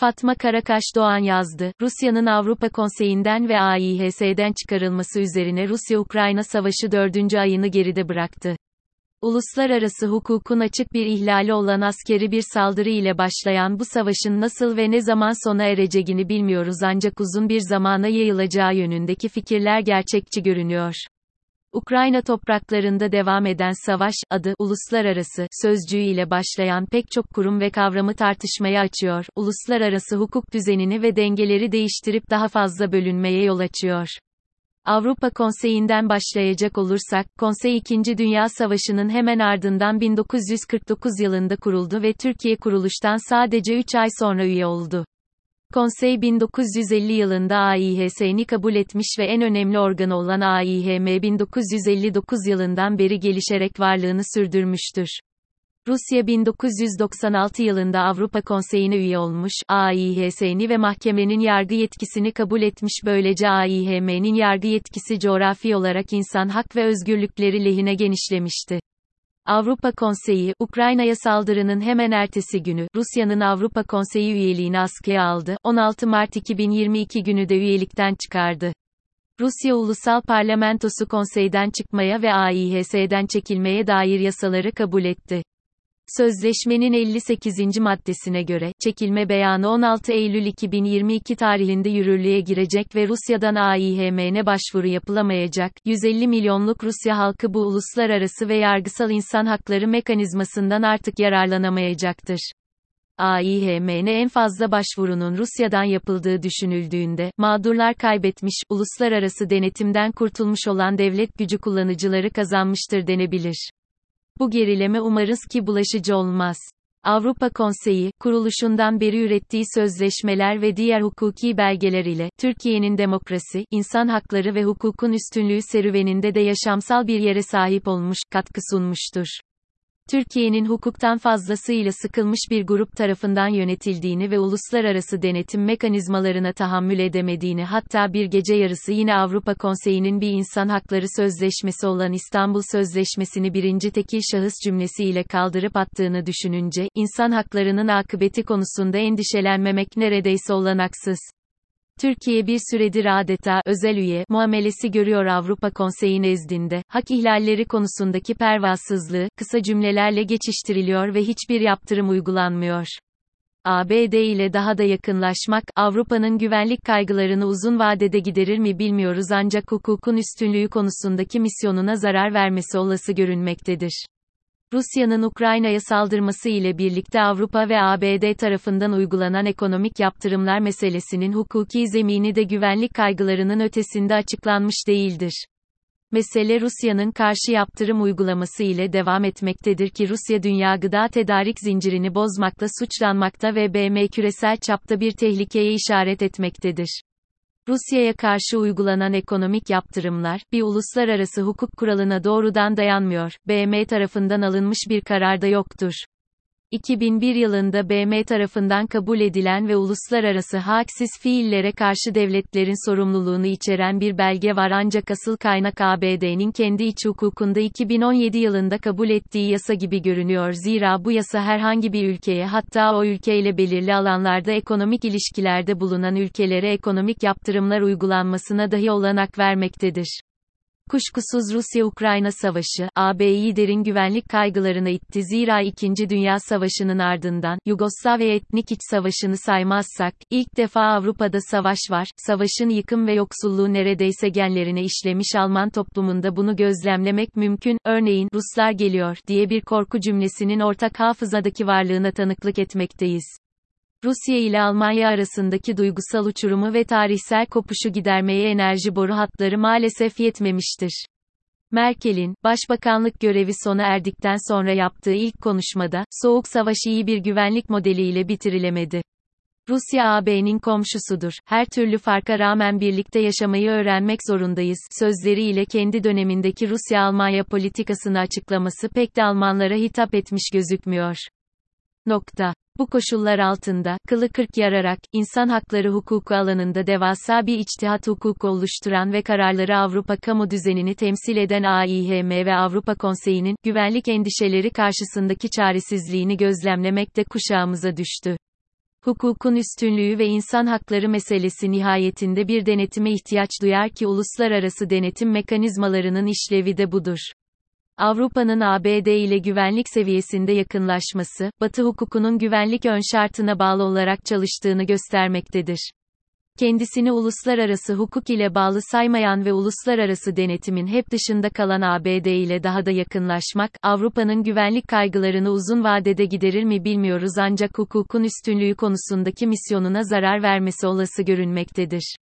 Fatma Karakaş Doğan yazdı. Rusya'nın Avrupa Konseyi'nden ve AİHS'den çıkarılması üzerine Rusya-Ukrayna savaşı dördüncü ayını geride bıraktı. Uluslararası hukukun açık bir ihlali olan askeri bir saldırı ile başlayan bu savaşın nasıl ve ne zaman sona ereceğini bilmiyoruz ancak uzun bir zamana yayılacağı yönündeki fikirler gerçekçi görünüyor. Ukrayna topraklarında devam eden savaş, adı, uluslararası, sözcüğü ile başlayan pek çok kurum ve kavramı tartışmaya açıyor, uluslararası hukuk düzenini ve dengeleri değiştirip daha fazla bölünmeye yol açıyor. Avrupa Konseyi'nden başlayacak olursak, Konsey 2. Dünya Savaşı'nın hemen ardından 1949 yılında kuruldu ve Türkiye kuruluştan sadece 3 ay sonra üye oldu. Konsey 1950 yılında AİHS'ni kabul etmiş ve en önemli organı olan AİHM 1959 yılından beri gelişerek varlığını sürdürmüştür. Rusya 1996 yılında Avrupa Konseyi'ne üye olmuş, AİHS'ni ve mahkemenin yargı yetkisini kabul etmiş böylece AİHM'nin yargı yetkisi coğrafi olarak insan hak ve özgürlükleri lehine genişlemişti. Avrupa Konseyi, Ukrayna'ya saldırının hemen ertesi günü, Rusya'nın Avrupa Konseyi üyeliğini askıya aldı, 16 Mart 2022 günü de üyelikten çıkardı. Rusya Ulusal Parlamentosu konseyden çıkmaya ve AİHS'den çekilmeye dair yasaları kabul etti. Sözleşmenin 58. maddesine göre, çekilme beyanı 16 Eylül 2022 tarihinde yürürlüğe girecek ve Rusya'dan AİHM'ne başvuru yapılamayacak, 150 milyonluk Rusya halkı bu uluslararası ve yargısal insan hakları mekanizmasından artık yararlanamayacaktır. AİHM'ne en fazla başvurunun Rusya'dan yapıldığı düşünüldüğünde, mağdurlar kaybetmiş, uluslararası denetimden kurtulmuş olan devlet gücü kullanıcıları kazanmıştır denebilir. Bu gerileme umarız ki bulaşıcı olmaz. Avrupa Konseyi, kuruluşundan beri ürettiği sözleşmeler ve diğer hukuki belgeler ile, Türkiye'nin demokrasi, insan hakları ve hukukun üstünlüğü serüveninde de yaşamsal bir yere sahip olmuş, katkı sunmuştur. Türkiye'nin hukuktan fazlasıyla sıkılmış bir grup tarafından yönetildiğini ve uluslararası denetim mekanizmalarına tahammül edemediğini hatta bir gece yarısı yine Avrupa Konseyi'nin bir insan hakları sözleşmesi olan İstanbul Sözleşmesi'ni birinci tekil şahıs cümlesiyle kaldırıp attığını düşününce, insan haklarının akıbeti konusunda endişelenmemek neredeyse olanaksız. Türkiye bir süredir adeta özel üye muamelesi görüyor Avrupa Konseyi nezdinde. Hak ihlalleri konusundaki pervasızlığı kısa cümlelerle geçiştiriliyor ve hiçbir yaptırım uygulanmıyor. ABD ile daha da yakınlaşmak, Avrupa'nın güvenlik kaygılarını uzun vadede giderir mi bilmiyoruz ancak hukukun üstünlüğü konusundaki misyonuna zarar vermesi olası görünmektedir. Rusya'nın Ukrayna'ya saldırması ile birlikte Avrupa ve ABD tarafından uygulanan ekonomik yaptırımlar meselesinin hukuki zemini de güvenlik kaygılarının ötesinde açıklanmış değildir. Mesele Rusya'nın karşı yaptırım uygulaması ile devam etmektedir ki Rusya dünya gıda tedarik zincirini bozmakla suçlanmakta ve BM küresel çapta bir tehlikeye işaret etmektedir. Rusya'ya karşı uygulanan ekonomik yaptırımlar, bir uluslararası hukuk kuralına doğrudan dayanmıyor, BM tarafından alınmış bir kararda yoktur. 2001 yılında BM tarafından kabul edilen ve uluslararası haksiz fiillere karşı devletlerin sorumluluğunu içeren bir belge var ancak asıl kaynak ABD'nin kendi iç hukukunda 2017 yılında kabul ettiği yasa gibi görünüyor zira bu yasa herhangi bir ülkeye hatta o ülkeyle belirli alanlarda ekonomik ilişkilerde bulunan ülkelere ekonomik yaptırımlar uygulanmasına dahi olanak vermektedir. Kuşkusuz Rusya-Ukrayna savaşı, AB'yi derin güvenlik kaygılarına itti zira 2. Dünya Savaşı'nın ardından, Yugoslavya etnik iç savaşını saymazsak, ilk defa Avrupa'da savaş var, savaşın yıkım ve yoksulluğu neredeyse genlerine işlemiş Alman toplumunda bunu gözlemlemek mümkün, örneğin, Ruslar geliyor, diye bir korku cümlesinin ortak hafızadaki varlığına tanıklık etmekteyiz. Rusya ile Almanya arasındaki duygusal uçurumu ve tarihsel kopuşu gidermeye enerji boru hatları maalesef yetmemiştir. Merkel'in, başbakanlık görevi sona erdikten sonra yaptığı ilk konuşmada, Soğuk Savaş iyi bir güvenlik modeliyle bitirilemedi. Rusya AB'nin komşusudur. Her türlü farka rağmen birlikte yaşamayı öğrenmek zorundayız. Sözleriyle kendi dönemindeki Rusya-Almanya politikasını açıklaması pek de Almanlara hitap etmiş gözükmüyor. Nokta. Bu koşullar altında, kılı kırk yararak, insan hakları hukuku alanında devasa bir içtihat hukuku oluşturan ve kararları Avrupa kamu düzenini temsil eden AİHM ve Avrupa Konseyi'nin, güvenlik endişeleri karşısındaki çaresizliğini gözlemlemek de kuşağımıza düştü. Hukukun üstünlüğü ve insan hakları meselesi nihayetinde bir denetime ihtiyaç duyar ki uluslararası denetim mekanizmalarının işlevi de budur. Avrupa'nın ABD ile güvenlik seviyesinde yakınlaşması, Batı hukukunun güvenlik ön şartına bağlı olarak çalıştığını göstermektedir. Kendisini uluslararası hukuk ile bağlı saymayan ve uluslararası denetimin hep dışında kalan ABD ile daha da yakınlaşmak, Avrupa'nın güvenlik kaygılarını uzun vadede giderir mi bilmiyoruz ancak hukukun üstünlüğü konusundaki misyonuna zarar vermesi olası görünmektedir.